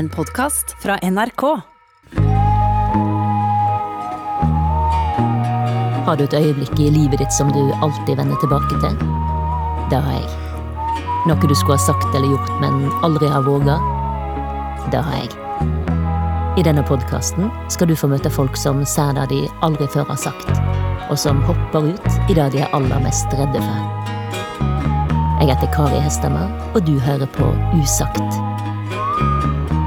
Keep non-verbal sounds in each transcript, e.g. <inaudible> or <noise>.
En podkast fra NRK. Har du et øyeblikk i livet ditt som du alltid vender tilbake til? Det har jeg. Noe du skulle ha sagt eller gjort, men aldri har våga? Det har jeg. I denne podkasten skal du få møte folk som sier det de aldri før har sagt, og som hopper ut i det de er aller mest redde for. Jeg heter Kari Hesthammer, og du hører på Usagt.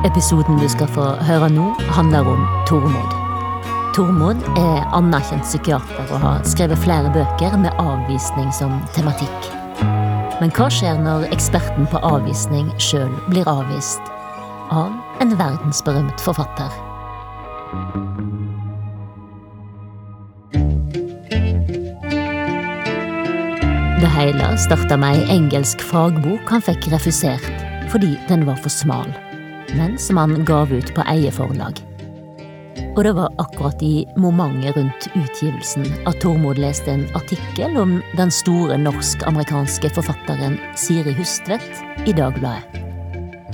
Episoden du skal få høre nå, handler om Tormod. Tormod er anerkjent psykiater og har skrevet flere bøker med avvisning som tematikk. Men hva skjer når eksperten på avvisning sjøl blir avvist av en verdensberømt forfatter? Det hele starta med ei engelsk fagbok han fikk refusert fordi den var for smal, men som han gav ut på eget forlag. Og det var akkurat i momentet rundt utgivelsen at Tormod leste en artikkel om den store norsk-amerikanske forfatteren Siri Hustvedt i Dagbladet.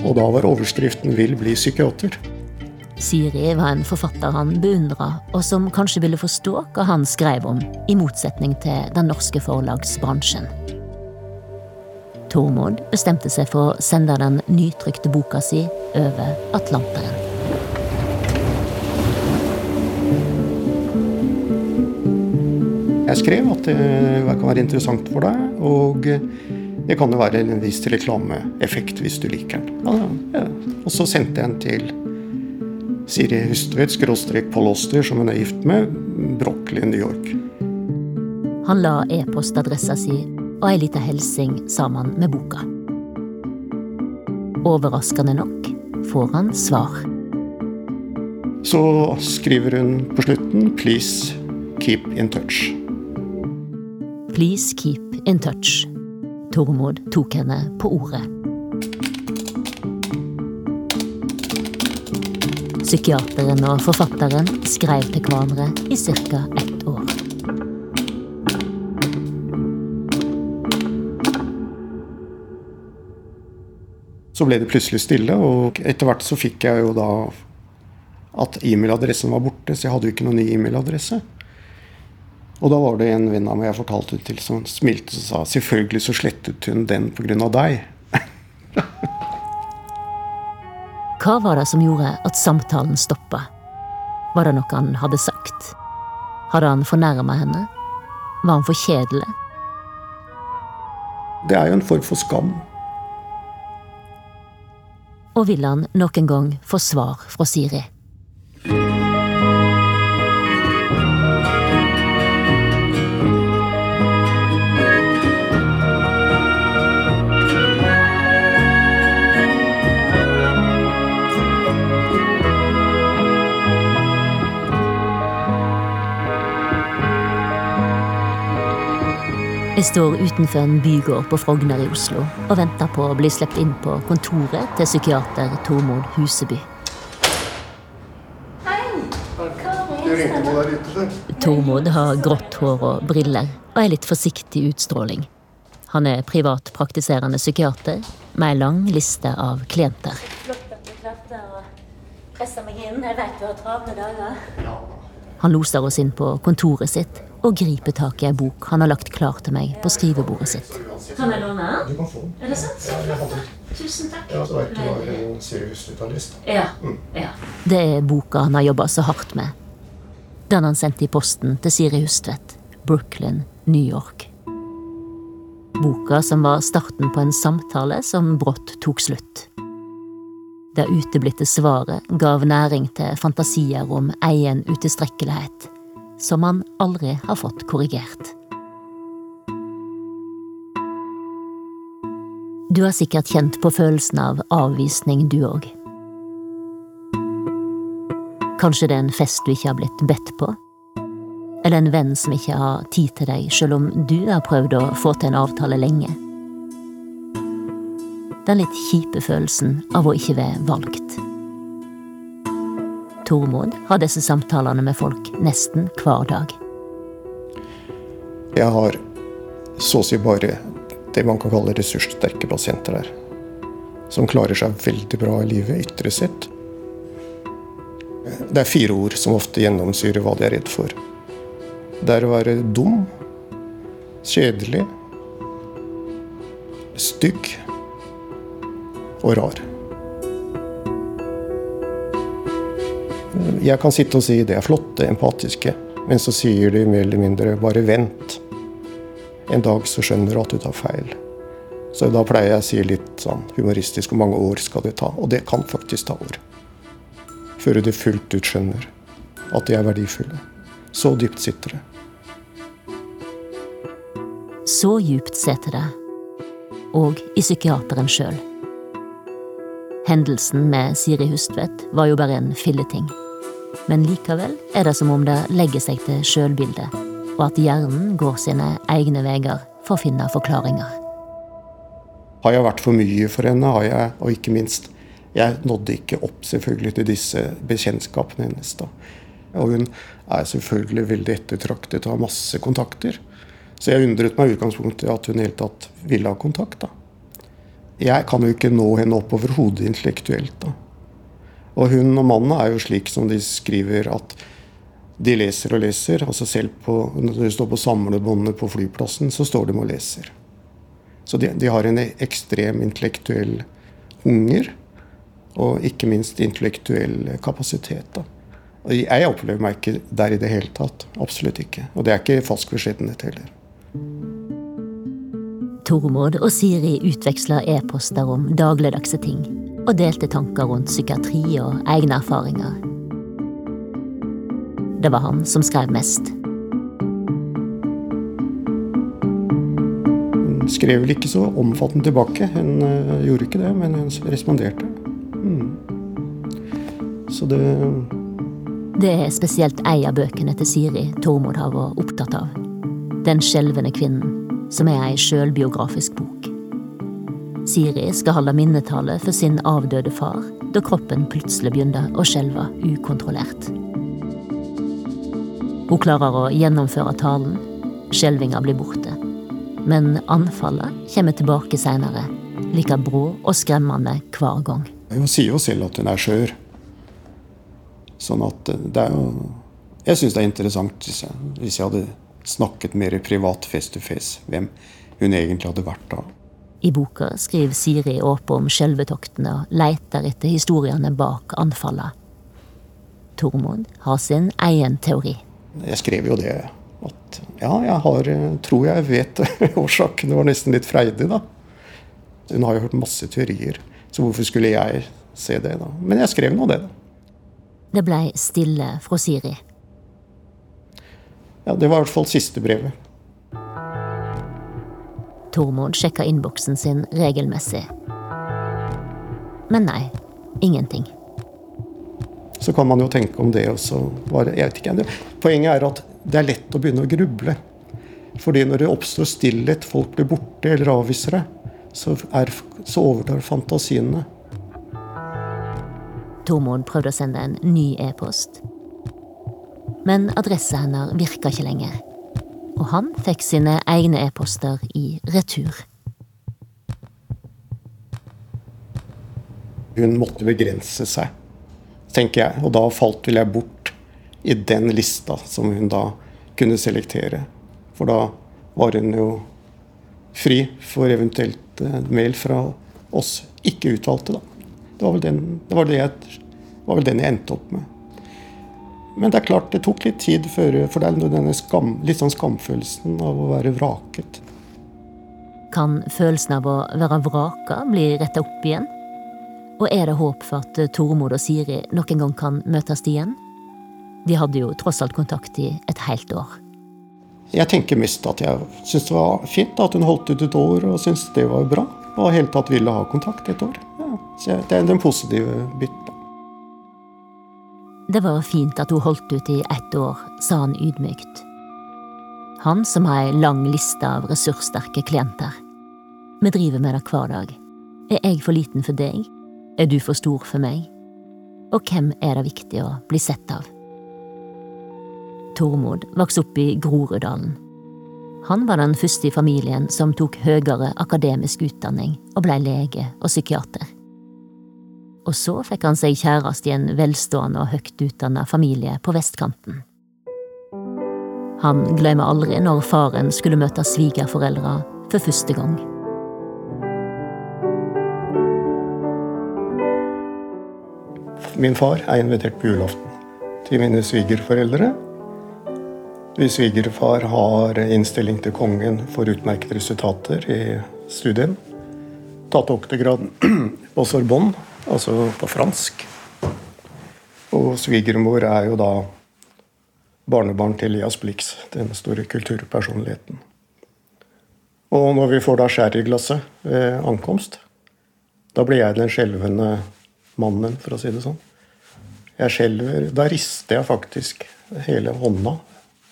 Og da var overskriften 'Vil bli psykiater'. Siri var en forfatter han beundra, og som kanskje ville forstå hva han skrev om, i motsetning til den norske forlagsbransjen. Tormod bestemte seg for å sende den nytrykte boka si over Atlanteren. Jeg skrev at det kan være interessant for deg, og det kan jo være en viss reklameeffekt hvis du liker den. Ja, ja. Og så sendte jeg den til Siri Hustvedt, skråstrek Paul Oster, som hun er gift med, Brooklyn, New York. Han la e-postadressa si og ei lita hilsing sammen med boka. Overraskende nok får han svar. Så skriver hun på slutten 'Please keep in touch'. Please keep in touch. Tormod tok henne på ordet. Psykiateren og forfatteren skrev til hverandre i ca. ett Så ble det plutselig stille, og etter hvert så fikk jeg jo da at e-mailadressen var borte, så jeg hadde jo ikke noen ny e-mailadresse. Og da var det en venn av meg jeg fortalte det til, som smilte og sa selvfølgelig så slettet hun den pga. deg. <laughs> Hva var det som gjorde at samtalen stoppa? Var det noe han hadde sagt? Hadde han fornærma henne? Var han for kjedelig? Det er jo en form for skam. Og vil han nok en gang få svar fra Siri? Jeg står utenfor en bygård på Frogner i Oslo og venter på å bli sluppet inn på kontoret til psykiater Tormod Huseby. Tormod har grått hår og briller og er litt forsiktig utstråling. Han er privatpraktiserende psykiater med ei lang liste av klienter. Flott at du klarte å presse meg inn. Jeg vet du har travle dager. Han loser oss inn på kontoret sitt og griper tak i ei bok han har lagt klar til meg på skrivebordet sitt. Kan jeg låne den? Du kan få den. Er det sant? Ja, jeg hadde. Tusen takk. Ja, så vet du har en seriøs. Ja. ja. Det er boka han har jobba så hardt med. Den han sendte i posten til Siri Hustvedt, Brooklyn, New York. Boka som var starten på en samtale som brått tok slutt. Det uteblitte svaret gav næring til fantasier om egen utilstrekkelighet, som han aldri har fått korrigert. Du har sikkert kjent på følelsen av avvisning, du òg. Kanskje det er en fest du ikke har blitt bedt på? Eller en venn som ikke har tid til deg, selv om du har prøvd å få til en avtale lenge? Den litt kjipe følelsen av å ikke være valgt. Tormod har disse samtalene med folk nesten hver dag. Jeg har så å si bare det man kan kalle ressurssterke pasienter her. som klarer seg veldig bra i livet ytre sett. Det er fire ord som ofte gjennomsyrer hva de er redd for. Det er å være dum, kjedelig, stygg og rar. Jeg kan sitte og si det er flotte, empatiske, men så sier de mer eller mindre bare vent. En dag så skjønner du at du tar feil. Så da pleier jeg å si litt sånn humoristisk hvor mange år skal det ta? Og det kan faktisk ta år. Før du fullt ut skjønner at de er verdifulle. Så dypt sitter det. Så djupt sitter det. Og i psykiateren sjøl. Hendelsen med Siri Hustvedt var jo bare en filleting. Men likevel er det som om det legger seg til sjølbildet, og at hjernen går sine egne veier for å finne forklaringer. Har jeg vært for mye for henne? Har jeg, og ikke minst, jeg nådde ikke opp selvfølgelig til disse bekjentskapene hennes. da. Og hun er selvfølgelig veldig ettertraktet og har masse kontakter. Så jeg undret meg i utgangspunktet at hun i hele tatt ville ha kontakt. da. Jeg kan jo ikke nå henne opp overhodet intellektuelt. da. Og hun og mannen er jo slik som de skriver at de leser og leser. altså Selv på, når de står på samlebåndet på flyplassen, så står de og leser. Så de, de har en ekstrem intellektuell hunger. Og ikke minst intellektuell kapasitet. Da. Jeg opplever meg ikke der i det hele tatt. Absolutt ikke. Og det er ikke falsk beskjedenhet heller. Tormod og Siri utveksler e-poster om dagligdagse ting, og delte tanker rundt psykiatri og egne erfaringer. Det var han som skrev mest. Hun skrev vel ikke så omfattende tilbake. Hun uh, gjorde ikke det, men hun responderte. Mm. Så det Det er spesielt ei av bøkene til Siri Tormod har vært opptatt av. Den skjelvende kvinnen, som er ei sjølbiografisk bok. Siri skal holde minnetale for sin avdøde far da kroppen plutselig begynner å skjelve ukontrollert. Hun klarer å gjennomføre talen. Skjelvinga blir borte. Men anfallet kommer tilbake seinere, like brå og skremmende hver gang. Hun sier jo selv at hun er skjør. Sånn at det er jo Jeg syns det er interessant hvis jeg, hvis jeg hadde snakket mer privat face to face, hvem hun egentlig hadde vært da. I boka skriver Siri åpent om skjelvetoktene og leter etter historiene bak anfallene. Tormod har sin egen teori. Jeg skrev jo det at ja, jeg har, tror jeg vet <laughs> årsaken. Det var nesten litt freidig, da. Hun har jo hørt masse teorier, så hvorfor skulle jeg se det, da? Men jeg skrev nå det, da. Det blei stille fra Siri. Ja, det var i hvert fall siste brevet. Tormod sjekka innboksen sin regelmessig. Men nei, ingenting. Så kan man jo tenke om det også. Var, jeg vet ikke, Poenget er at det er lett å begynne å gruble. Fordi når det oppstår stillhet, folk blir borte eller avviser deg, så, er, så overtar fantasiene. Tormod prøvde å sende en ny e-post. Men adressa hennes virka ikke lenger. Og han fikk sine egne e-poster i retur. Hun måtte begrense seg, tenker jeg. Og da falt vel jeg bort i den lista som hun da kunne selektere. For da var hun jo fri for eventuelt eh, mail fra oss ikke utvalgte, da. Det var vel den, det var det jeg, var vel den jeg endte opp med. Men det er klart, det tok litt tid før For det er denne skam, litt sånn skamfølelsen av å være vraket. Kan følelsen av å være vraka bli retta opp igjen? Og er det håp for at Tormod og Siri noen gang kan møtes igjen? De hadde jo tross alt kontakt i et helt år. Jeg tenker mest at jeg syns det var fint at hun holdt ut et år og syntes det var bra. Og helt tatt ville ha kontakt et år. Ja, så det er den positive biten. Det var fint at hun holdt ut i ett år, sa han ydmykt. Han som har ei lang liste av ressurssterke klienter. Vi driver med det hver dag. Er jeg for liten for deg? Er du for stor for meg? Og hvem er det viktig å bli sett av? Tormod vokste opp i Groruddalen. Han var den første i familien som tok høyere akademisk utdanning og blei lege og psykiater. Og så fikk han seg kjæreste i en velstående og høyt utdanna familie på vestkanten. Han glemmer aldri når faren skulle møte svigerforeldra for første gang. Min far er invitert på julaften til mine svigerforeldre. Min svigerfar har innstilling til kongen for utmerkede resultater i studien. Tatt doktorgraden på Sorbonne, altså på fransk. Og svigermor er jo da barnebarn til Elias Blix, den store kulturpersonligheten. Og når vi får da sherryglasset ved ankomst, da blir jeg den skjelvende mannen, for å si det sånn. Jeg skjelver Da rister jeg faktisk hele hånda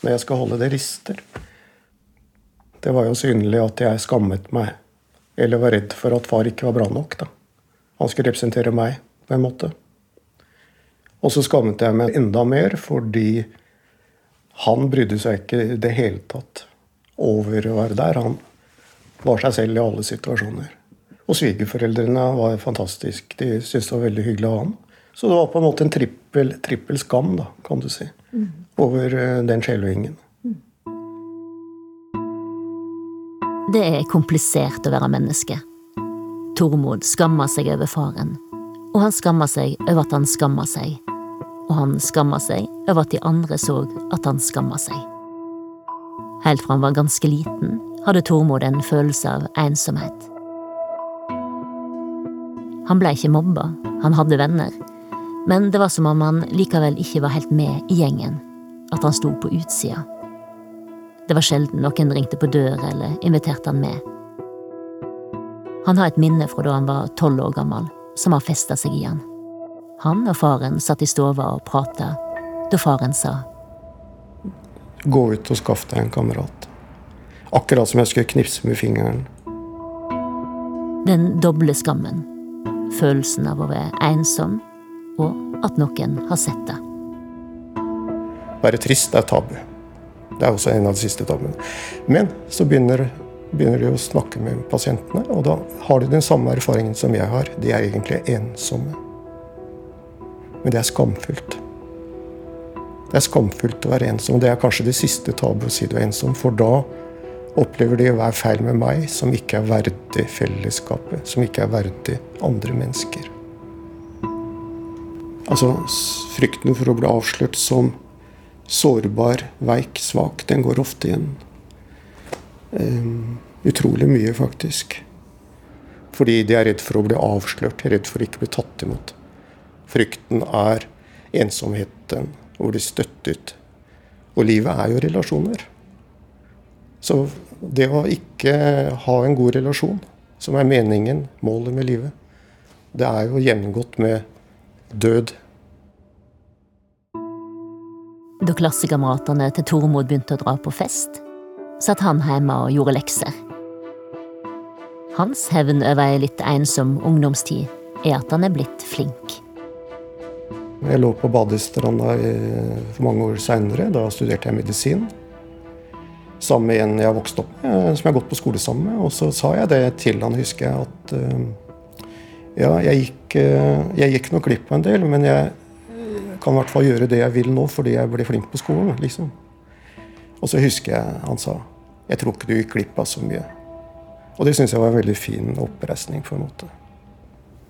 når jeg skal holde det rister. Det var jo synlig at jeg skammet meg, eller var redd for at far ikke var bra nok. da. Han skulle representere meg, på en måte. Og så skammet jeg meg enda mer fordi han brydde seg ikke i det hele tatt over å være der. Han var seg selv i alle situasjoner. Og svigerforeldrene var fantastiske. De syntes det var veldig hyggelig å ha ham. Så det var på en måte en trippel, trippel skam, da, kan du si, mm. over eh, den skjelvingen. Det er komplisert å være menneske. Tormod skammer seg over faren, og han skammer seg over at han skammer seg. Og han skammer seg over at de andre så at han skammer seg. Helt fra han var ganske liten, hadde Tormod en følelse av ensomhet. Han ble ikke mobba, han hadde venner, men det var som om han likevel ikke var helt med i gjengen, at han sto på utsida. Det var sjelden noen ringte på døra eller inviterte han med. Han har et minne fra da han var tolv år gammel, som har festa seg i han. Han og faren satt i stova og prata, da faren sa Gå ut og skaff deg en kamerat. Akkurat som jeg skulle knipse med fingeren. Den doble skammen følelsen av å være ensom, og at noen har sett det. Være trist er tabu. Det er også en av de siste tabuene. Men så begynner, begynner de å snakke med pasientene, og da har de den samme erfaringen som jeg har. De er egentlig ensomme. Men det er skamfullt. Det er skamfullt å være ensom. Det er kanskje det siste tabu å si du er ensom, for da opplever de å være feil med meg, som ikke er verdig fellesskapet, som ikke er verdig andre mennesker. Altså, frykten for å bli avslørt som sårbar, veik, svak, den går ofte igjen. Um, utrolig mye, faktisk. Fordi de er redd for å bli avslørt, redd for å ikke bli tatt imot. Frykten er ensomheten, å bli støttet. Og livet er jo relasjoner. Så det å ikke ha en god relasjon, som er meningen, målet med livet, det er jo gjennomgått med død. Da klassekameratene til Tormod begynte å dra på fest, satt han hjemme og gjorde lekser. Hans hevn over ei litt ensom ungdomstid er at han er blitt flink. Jeg lå på badestranda for mange år seinere. Da studerte jeg medisin sammen med en jeg har vokst opp med, som jeg har gått på skole sammen med. Og så sa jeg det til han, husker jeg, at uh, ja, jeg gikk, uh, jeg gikk nok glipp av en del, men jeg kan i hvert fall gjøre det jeg vil nå fordi jeg ble flink på skolen. liksom. Og så husker jeg han sa jeg tror ikke du gikk glipp av så mye. Og det syns jeg var en veldig fin oppreisning. på en måte.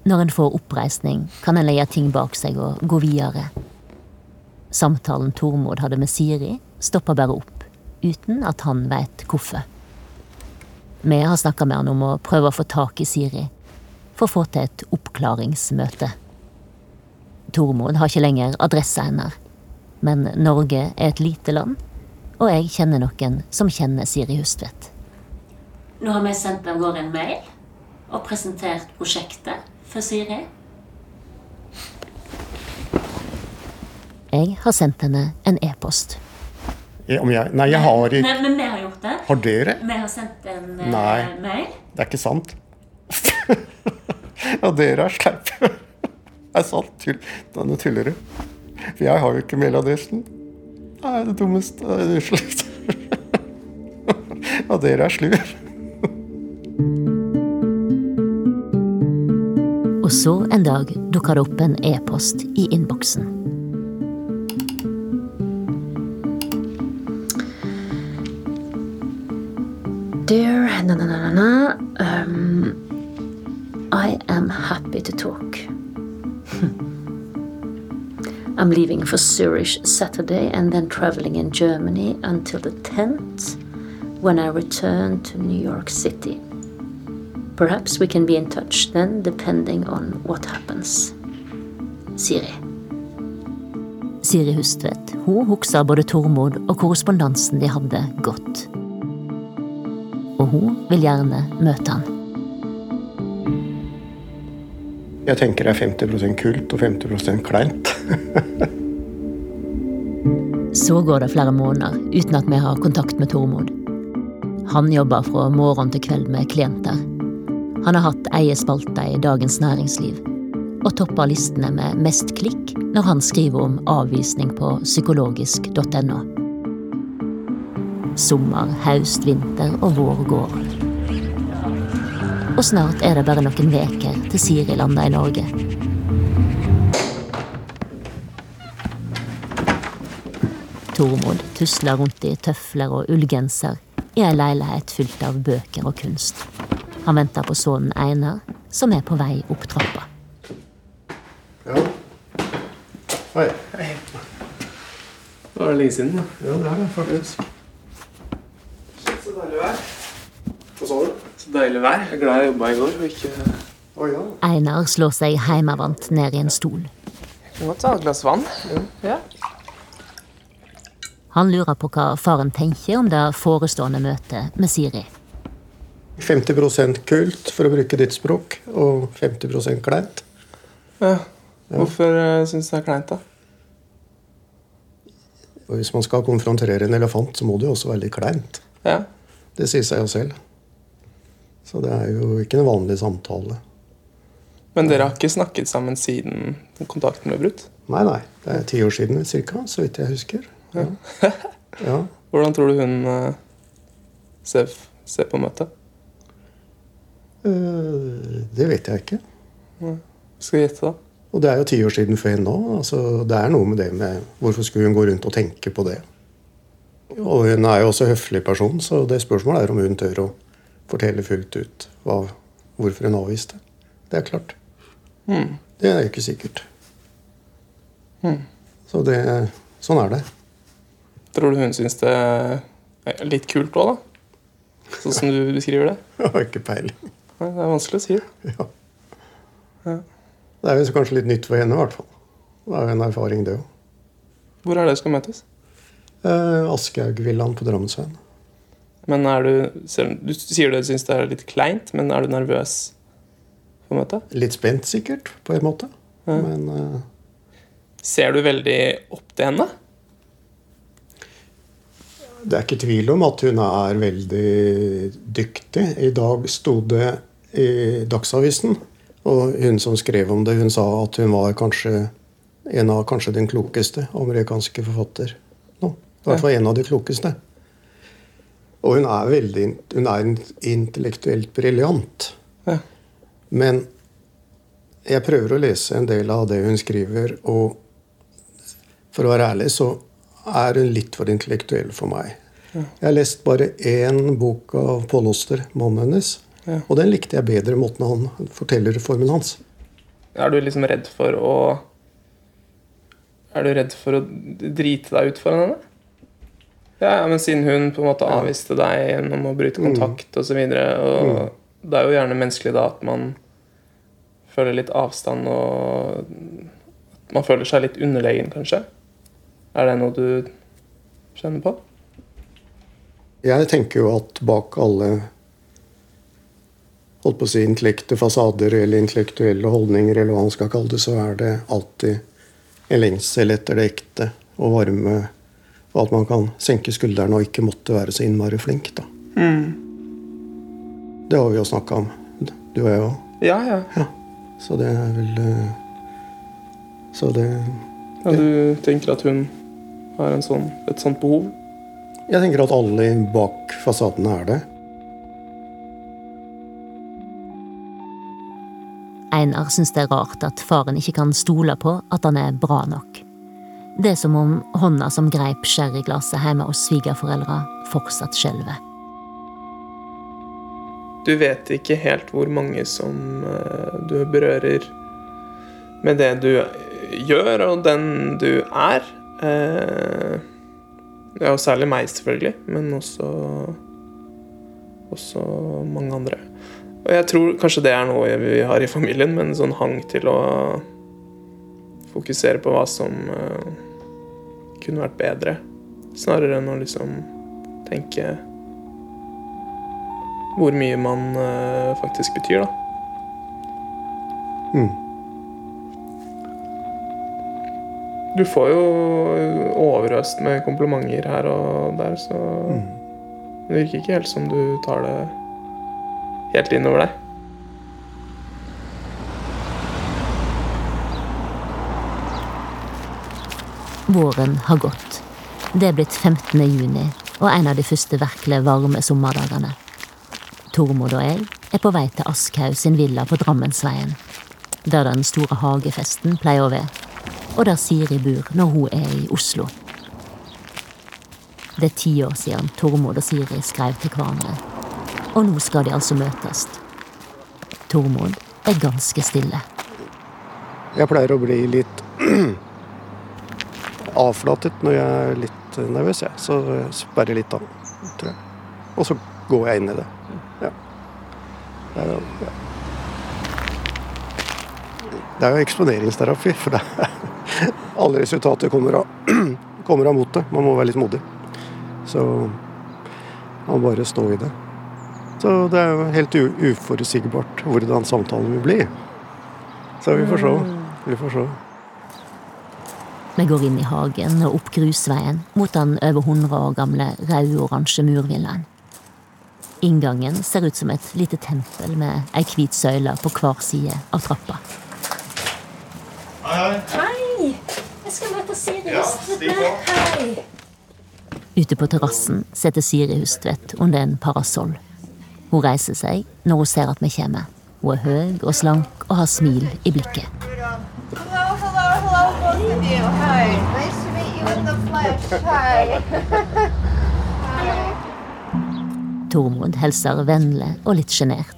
Når en får oppreisning, kan en legge ting bak seg og gå videre. Samtalen Tormod hadde med Siri, stoppa bare opp uten at han veit hvorfor. Vi har snakka med han om å prøve å få tak i Siri, for å få til et oppklaringsmøte. Tormod har ikke lenger adressa hennes, men Norge er et lite land, og jeg kjenner noen som kjenner Siri Hustvedt. Nå har vi sendt av gårde en mail og presentert prosjektet for Siri. Jeg har sendt henne en e-post. Om jeg, nei, jeg har ikke Nei, Men vi har gjort det. Har dere? Vi har sendt en uh, Nei. mail. Det er ikke sant. <laughs> ja, dere er sleipe. <laughs> Det er sant. Tull. Nå tuller du. For jeg har jo ikke mailadressen. Det er det dummeste. Unnskyld. Og dere er slur. Og så en dag dukker det opp en e-post i innboksen. Dear na, na, na, na, na. Um, I am happy to talk. I'm leaving for Zurich Saturday and then traveling in Germany until the 10th when I return to New York City. Perhaps we can be in touch then, depending on what happens. Siri. Siri Hustvedt hun husker både Tormod og korrespondansen de hadde, godt. Og hun vil gjerne møte han. Jeg tenker det er 50 kult og 50 kleint. <laughs> Så går det flere måneder uten at vi har kontakt med Tormod. Han jobber fra morgen til kveld med klienter. Han har hatt eie spalte i Dagens Næringsliv, og topper listene med mest klikk når han skriver om avvisning på psykologisk.no. Sommer, høst, vinter og vår går. Og snart er det bare noen veker til Siri lander i Norge. Tormod tusler rundt i tøfler og ullgenser i ei leilighet fylt av bøker og kunst. Han venter på sønnen Einar, som er på vei opp trappa. Ja. Oi. Det var lenge siden. da. Ja, det er det faktisk. Så deilig vær. Hva sa du? Så deilig vær. Jeg er glad jeg jobba i går. og ikke... oh, ja. Einar slår seg heimevant ned i en stol. Jeg må ta et glass vann. Ja. Han lurer på hva faren tenker om det forestående møtet med Siri. 50% kult, for å bruke ditt språk, og 50% kleint. ja. Hvorfor uh, syns du det er kleint, da? Hvis man skal konfrontere en elefant, så må det jo også være litt kleint. Ja. Det sier seg jo selv. Så det er jo ikke en vanlig samtale. Men dere har ikke snakket sammen siden kontakten ble brutt? Nei, nei. Det er ti år siden cirka, så vidt jeg husker. Ja. <laughs> ja. Hvordan tror du hun uh, ser, ser på møtet? Øh, det vet jeg ikke. Skal vi gjette, da? Og det er jo ti år siden henne òg. Altså, det er noe med det med Hvorfor skulle hun gå rundt og tenke på det? Og hun er jo også høflig person, så det spørsmålet er om hun tør å fortelle fullt ut hva, hvorfor hun avviste. Det er klart. Mm. Det er jo ikke sikkert. Mm. Så det, sånn er det. Tror du hun syns det er litt kult òg, da? Sånn som du beskriver det? <laughs> Jeg har ikke peiling. Nei, Det er vanskelig å si. Ja. Det er jo kanskje litt nytt for henne, i hvert fall. Det er jo en erfaring, det òg. Hvor er det du skal møtes? Eh, Aschehougvillaen på Drammensveien. Men er du, du sier du syns det er litt kleint, men er du nervøs for møtet? Litt spent, sikkert, på en måte. Ja. Men eh, Ser du veldig opp til henne? Det er ikke tvil om at hun er veldig dyktig. I dag sto det i Dagsavisen, og hun som skrev om det, hun sa at hun var kanskje en av kanskje den klokeste amerikanske forfatter nå. I hvert fall en av de klokeste. Og hun er veldig hun er intellektuelt briljant. Ja. Men jeg prøver å lese en del av det hun skriver, og for å være ærlig så er hun litt for intellektuell for meg. Jeg har lest bare én bok av Paul Oster, mannen hennes. Ja. Og den likte jeg bedre, måten han forteller formen hans. Er du liksom redd for å Er du redd for å drite deg ut foran henne? Ja, ja, men siden hun på en måte avviste deg gjennom å bryte kontakt osv. Og, så videre, og det er jo gjerne menneskelig da at man føler litt avstand og at man føler seg litt underlegen, kanskje. Er det noe du kjenner på? Jeg tenker jo at bak alle holdt på å si intellekte fasader eller intellektuelle holdninger, eller hva man skal kalle det, så er det alltid en lengsel etter det ekte og varme. Og at man kan senke skuldrene og ikke måtte være så innmari flink. da. Det har vi jo snakka om, du og jeg òg. Ja, ja. Ja. Så det er vel eh, Så det ja du tenker at hun har en sånn, et sånt behov? Jeg tenker at alle bak fasadene er det. Einar syns det er rart at faren ikke kan stole på at han er bra nok. Det er som om hånda som greip sherryglasset hjemme hos svigerforeldra, fortsatt skjelver. Du vet ikke helt hvor mange som eh, du berører med det du gjør, og den du er. Eh, ja, særlig meg, selvfølgelig, men også, også mange andre. Og jeg tror kanskje det er noe vi har i familien, med en sånn hang til å fokusere på hva som eh, kunne vært bedre. Snarere enn å liksom tenke hvor mye man eh, faktisk betyr, da. Mm. Du får jo overøst med komplimenter her og der, så Mm. det virker ikke helt som du tar det helt innover deg. Våren har gått. Det er blitt 15. juni og en av de første virkelig varme sommerdagene. Tormod og jeg er på vei til Aschhaug sin villa på Drammensveien, der den store hagefesten pleier å være, og der Siri bor når hun er i Oslo. Det er ti år siden Tormod og Siri skrev til hverandre, og nå skal de altså møtes. Tormod er ganske stille. Jeg pleier å bli litt <clears throat> avflatet når jeg er litt nervøs, jeg. Så jeg sperrer litt av, tror jeg. Og så går jeg inn i det. Ja. Det er jo, ja. Det er jo eksponeringsterapi, for det alle resultater kommer av, <clears throat> kommer av motet. Man må være litt modig. Så man bare stå i det. Så det er jo helt u uforutsigbart hvordan samtalen vil bli. Så vi får se. Vi får se. Vi går inn i hagen og opp grusveien mot den over 100 år gamle rød-oransje murvillaen. Inngangen ser ut som et lite tempel med ei hvit søyle på hver side av trappa. Hei! Jeg skal møte Siri Hustvedt. Hei! Ute på terrassen setter Siri Hustvedt under en parasoll. Hun reiser seg når hun ser at vi kommer. Hun er høy og slank og har smil i blikket. Hello, hello, hello, both of you. Hi. Nice to meet you in the flesh. Hi. <laughs> Tormod hilser vennlig og litt sjenert.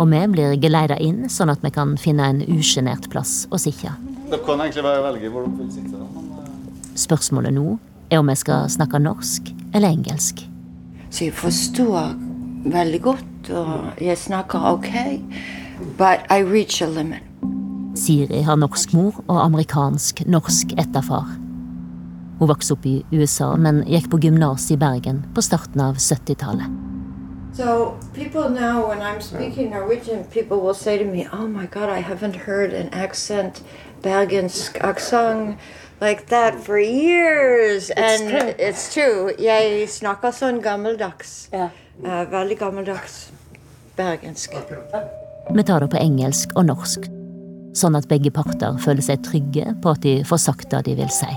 Og vi blir geleida inn, sånn at vi kan finne en usjenert plass å sitte. Dere kan egentlig bare velge hvor dere vil sitte. men, eh, Spørsmålet nå er om jeg skal snakke norsk eller engelsk. Så jeg forstår veldig godt, og jeg snakker ok, but I reach a limit. Siri har norsk mor og amerikansk-norsk etterfar. Hun vokste opp i USA, men gikk på gymnas i Bergen på starten av 70-tallet. So people now, when I'm speaking Norwegian, people will say to me, "Oh my God, I haven't heard an accent, Bergensk aksent like that for years." and true. it's true. Jeg snakker sånn gammeldags. Yeah. Uh, veldig gammeldags bergensk. Vi tar det på engelsk og norsk, sånn at begge parter føler seg trygge på at de får sagt det de vil si.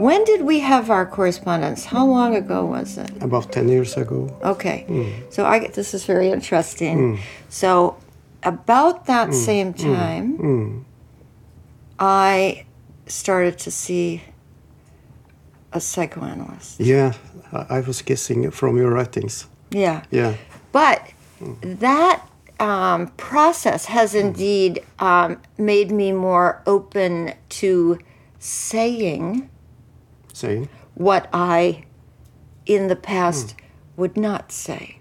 When did we have our correspondence? How long ago was it? About 10 years ago. Okay. So I this is very interesting. So about that same time I started to see a psychoanalyst. Yeah, I I was guessing from your writings. Yeah. Yeah. But that um, process has indeed um, made me more open to saying Saying. what I in the past would not say.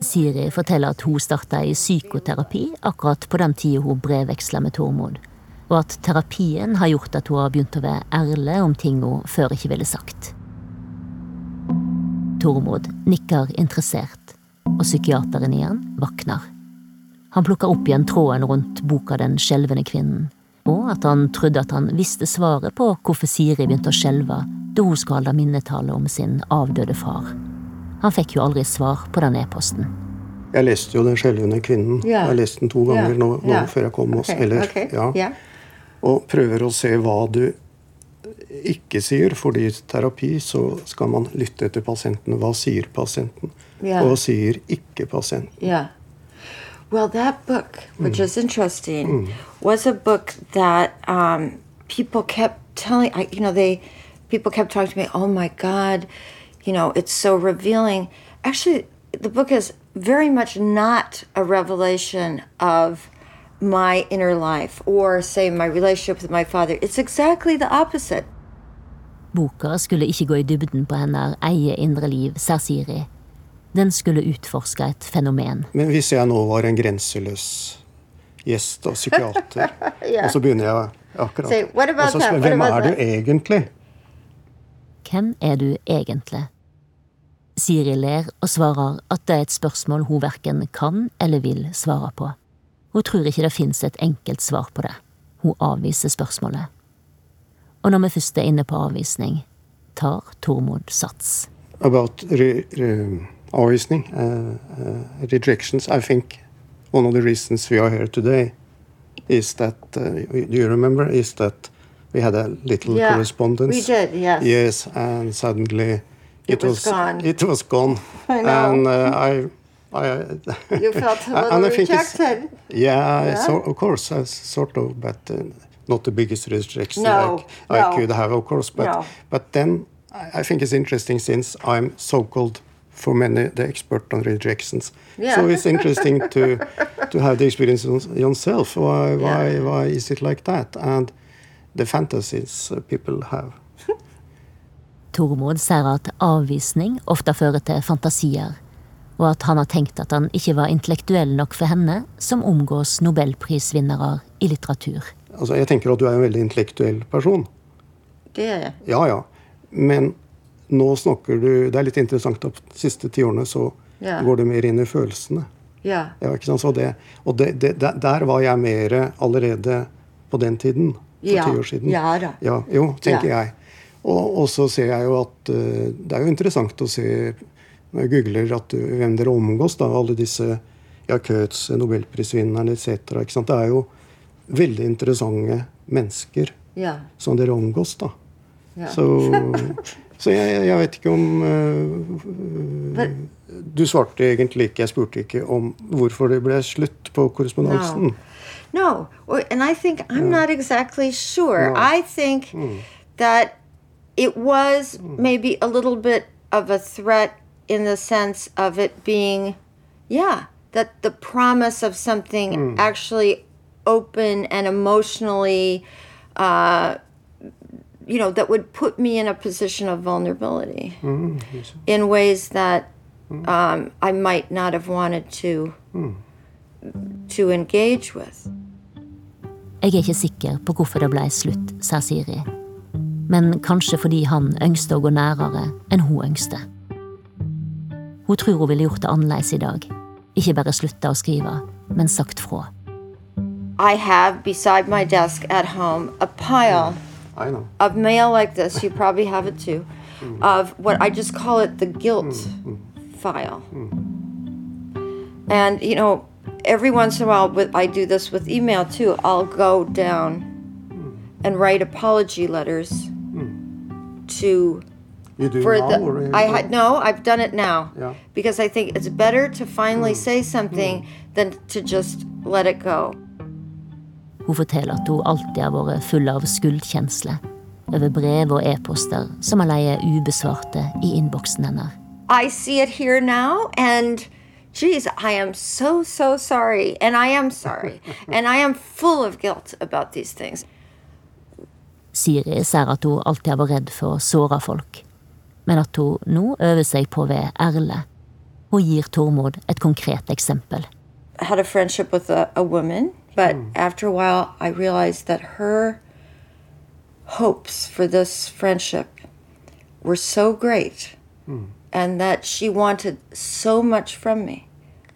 Siri forteller at hun starta i psykoterapi akkurat på den tida hun brevveksla med Tormod, og at terapien har gjort at hun har begynt å være ærlig om ting hun før ikke ville sagt. Tormod nikker interessert, og psykiateren igjen vakner. Han plukker opp igjen tråden rundt boka Den skjelvende kvinnen, og at han trodde at han visste svaret på hvorfor Siri begynte å skjelve da hun skulle holde minnetale om sin avdøde far. Han fikk jo aldri svar på den e-posten. Jeg leste jo 'Den skjelvende kvinnen'. Yeah. Jeg har lest den to ganger yeah. nå, nå yeah. før jeg kom. Også, Okay, eller, okay, ja. Yeah. Og prøver å se hva du ikke sier, fordi i terapi så skal man lytte til pasienten. Hva sier pasienten? Hva sier ikke pasienten? Yeah. Well, that book, which is interesting, was a book that um, people kept telling. I, you know, they people kept talking to me. Oh my God, you know, it's so revealing. Actually, the book is very much not a revelation of my inner life or say my relationship with my father. It's exactly the opposite. Boka skulle ikke gå i dybden på hennes eget indre liv, sier Siri. Den skulle utforske et fenomen. Men hvis jeg nå var en grenseløs gjest og psykiater, <laughs> og så begynner jeg akkurat Say, what about og så that? spør What Hvem about er du that?" egentlig? Hvem er du egentlig? Siri ler og svarer at det er et spørsmål hun verken kan eller vil svare på. Hun tror ikke det fins et enkelt svar på det. Hun avviser spørsmålet. Og når vi først er inne på avvisning, tar Tormod sats. About re, re, avvisning, uh, uh, rejections, I think one of the reasons we are here today is that, uh, do you remember, is that we had a little Yeah, correspondence. we did, yes. Yes, and suddenly It was gone. It was gone. I know. And uh, I, I, You felt a and little I think. Yeah, Yeah. So, of course, uh, sort of, but uh, not the biggest rejection No, I, I could have, of course. But No. but then I, I think it's interesting since I'm so-called for many the expert on rejections. Yeah. So it's interesting to <laughs> to have the experience yourself. Why why Yeah. why is it like that? And the fantasies uh, people have. <laughs> Tormod sier at avvisning ofte fører til fantasier, og at han har tenkt at han ikke var intellektuell nok for henne, som omgås nobelprisvinnere i litteratur. Altså, jeg tenker at du er en veldig intellektuell person. Det er jeg. Ja, ja. Men nå snakker du Det er litt interessant at de siste tiårene så Ja. går du mer inn i følelsene. Ja. Ja, ikke sant? Så det, og det, det, der, var jeg mer allerede på den tiden. For Ja. ti år siden. Ja da. Ja, jo, tenker Ja. jeg. Og, og så ser jeg jo at uh, Det er jo interessant å se når jeg googler at, hvem dere omgås, da, alle disse ja, Coates, nobelprisvinnerne etc. Det er jo veldig interessante mennesker Ja. som dere omgås, da. Ja. Så, <laughs> så jeg, jeg vet ikke om uh, Du svarte egentlig ikke. Jeg spurte ikke om hvorfor det ble slutt på korrespondansen. No, no. and I think I'm not exactly sure. No. I think that it was maybe a little bit of a threat in the sense of it being, yeah, that the promise of something actually open and emotionally, uh, you know, that would put me in a position of vulnerability in ways that um, I might not have wanted to to engage with. Jeg er ikke sikker på hvorfor det blei slutt, sier Siri. Men kanskje fordi han ønskte å gå nærere enn hun ønskte. Hun tror hun ville gjort det annerledes i dag. Ikke bare slutta å skrive, men sagt fra. I have beside my desk at home a pile I know. of mail like this. You probably have it too. Mm. Of what I just call it the guilt mm, mm. file. And you know, every once in a while, with I do this with email too. I'll go down and write apology letters to You do for now the or I had no, I've done it now. Yeah. Because I think it's better to finally say something than to just let it go. Hun forteller at hun alltid har vært full av skuldkjensle over brev og e-poster som har leie ubesvarte i innboksen hennes. I see it here now and geez, I am so so sorry and I am sorry <laughs> and I am full of guilt about these things. Siri sier at hun alltid har vært redd for å såre folk, men at hun nå øver seg på å være ærlig. Hun gir Tormod et konkret eksempel. I had a friendship with a, a woman, but hmm. after a while I realized that her hopes for this friendship were so great hmm. and that she wanted so much from me.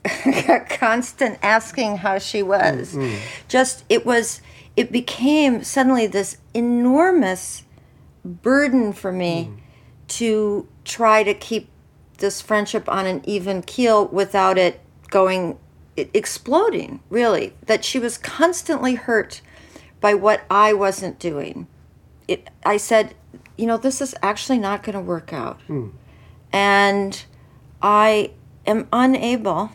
<laughs> Constant asking how she was. Hmm, Just, it was, it became suddenly this enormous burden for me to try to keep this friendship on an even keel without it going it exploding really. That she was constantly hurt by what i wasn't doing. It, i said you know this is actually not going to work out. Hmm. And i am unable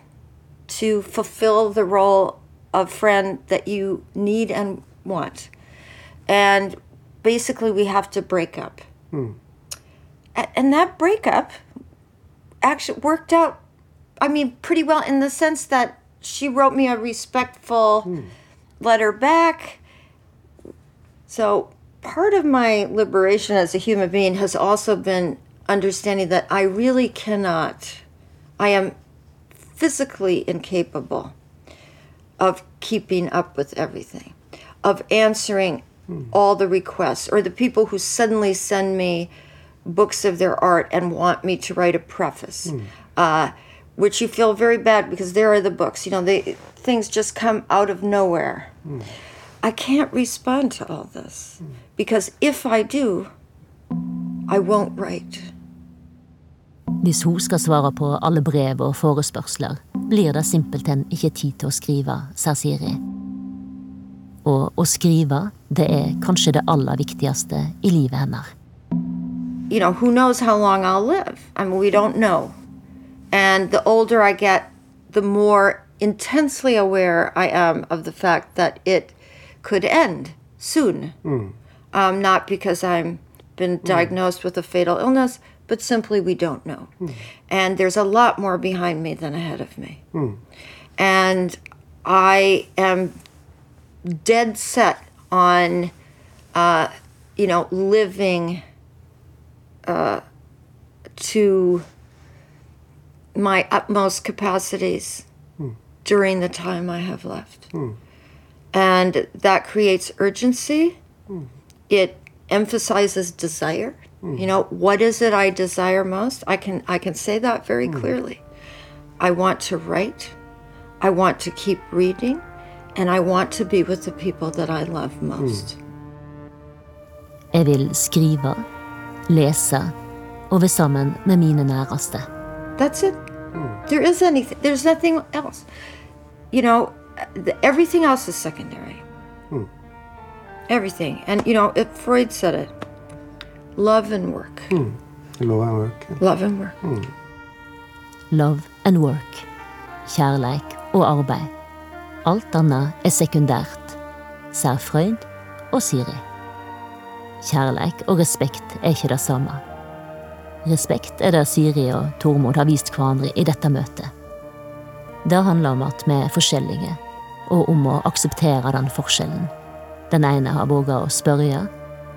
to fulfill the role of friend that you need and want. And basically, we have to break up. A- And that breakup actually worked out, I mean, pretty well in the sense that she wrote me a respectful hmm. letter back. So part of my liberation as a human being has also been understanding that I really cannot, I am physically incapable of keeping up with everything, of answering hmm. all the requests, or the people who suddenly send me books of their art and want me to write a preface, uh, which you feel very bad because there are the books. You know, they things just come out of nowhere. I can't respond to all this because if I do, I won't write. Hvis hun skal svare på alle brev og forespørsler, blir det simpelthen ikke tid til å skrive, sier Siri. Og å skrive, det er kanskje det aller viktigste i livet hennes. You know, who knows how long I'll live? I mean, we don't know. And the older I get, the more intensely aware I am of the fact that it could end soon. Um, not because I've been diagnosed with a fatal illness, but simply we don't know. And there's a lot more behind me than ahead of me. And I am dead set on, uh, you know, living to my utmost capacities hmm. during the time I have left. Hmm. And that creates urgency. Hmm. It emphasizes desire. You know, what is it I desire most? I can I can say that very clearly. I want to write. I want to keep reading and I want to be with the people that I love most. Jeg vil skrive, lese og være sammen med mine næreste. That's it. There is anything. There's nothing else. You know, the, everything else is secondary. Everything, and you know, it, Freud said it. Love and work. Lov and work. Love and work. Love and work. Kjærleik og arbeid. Alt annet er sekundært, sier Freud og Siri. Kjærleik og respekt er ikke det samme. Respekt er det Siri og Tormod har vist hverandre i dette møtet. Det handler om at vi er forskjellige, og om å akseptere den forskjellen. Den ene har våga å spørre,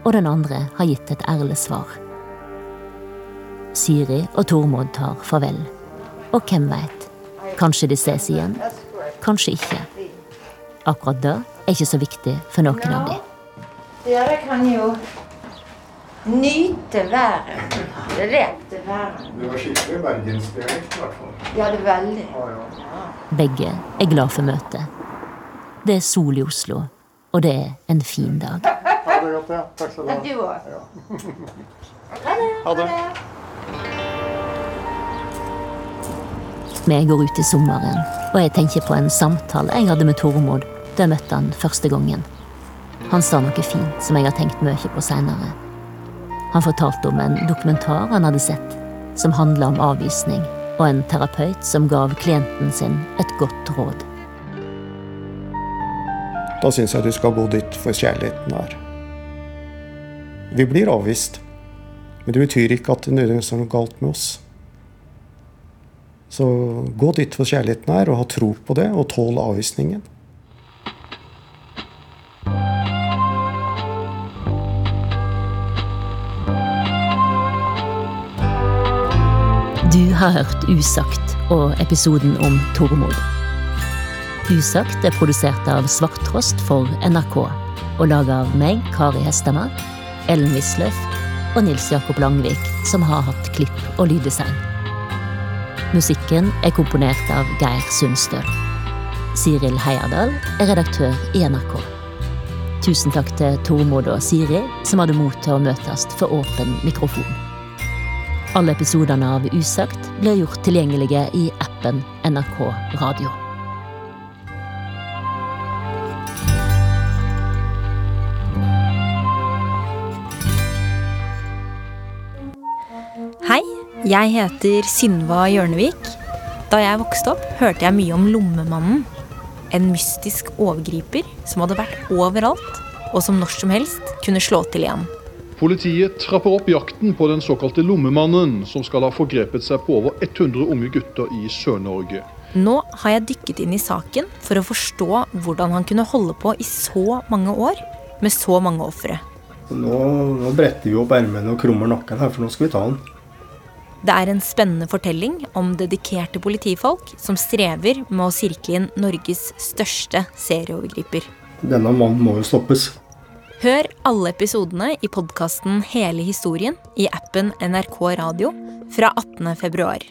og den andre har gitt et ærlig svar. Siri og Tormod tar farvel. Og hvem veit, kanskje de ses igjen, kanskje ikke. Akkurat det er ikke så viktig for noen av dem. Dere kan jo nyte været. Rette været. Det var skikkelig bergensdialekt, i hvert fall. Ja, det er veldig. Begge er glad for møtet. Det er sol i Oslo, og det er en fin dag. Ha det godt, ja. Takk skal du ha. Du òg. Ha det. Vi går ut i sommeren, og jeg tenker på en samtale jeg hadde med Tormod da jeg møtte han første gangen. Han sa noe fint som jeg har tenkt mye på seinere. Han fortalte om en dokumentar han hadde sett, som handla om avvisning, og en terapeut som gav klienten sin et godt råd. Da syns jeg du skal gå dit for kjærligheten er. Vi blir avvist, men det betyr ikke at det nødvendigvis er noe galt med oss. Så gå dit for kjærligheten er, og ha tro på det, og tål avvisningen. Har hørt Usagt og episoden om Tormod. Usagt er produsert av Svarttrost for NRK og laga av meg, Kari Hesthamar, Ellen Wisløff og Nils Jakob Langvik, som har hatt klipp og lyddesign. Musikken er komponert av Geir Sundstøl. Siril Heierdal er redaktør i NRK. Tusen takk til Tormod og Siri, som hadde mot til å møtes for åpen mikrofon. Alle episodene av Usagt blir gjort tilgjengelige i appen NRK Radio. Hei, jeg heter Synva Hjørnevik. Da jeg vokste opp, hørte jeg mye om Lommemannen. En mystisk overgriper som hadde vært overalt, og som når som helst kunne slå til igjen. Politiet trapper opp jakten på den såkalte lommemannen, som skal ha forgrepet seg på over 100 unge gutter i Sør-Norge. Nå har jeg dykket inn i saken for å forstå hvordan han kunne holde på i så mange år med så mange ofre. Nå, nå bretter vi opp ermene og krummer nakken her, for nå skal vi ta han. Det er en spennende fortelling om dedikerte politifolk som strever med å sirkle inn Norges største serieovergriper. Denne mannen må jo stoppes. Hør alle episodene i podkasten Hele historien i appen NRK Radio fra 18. februar.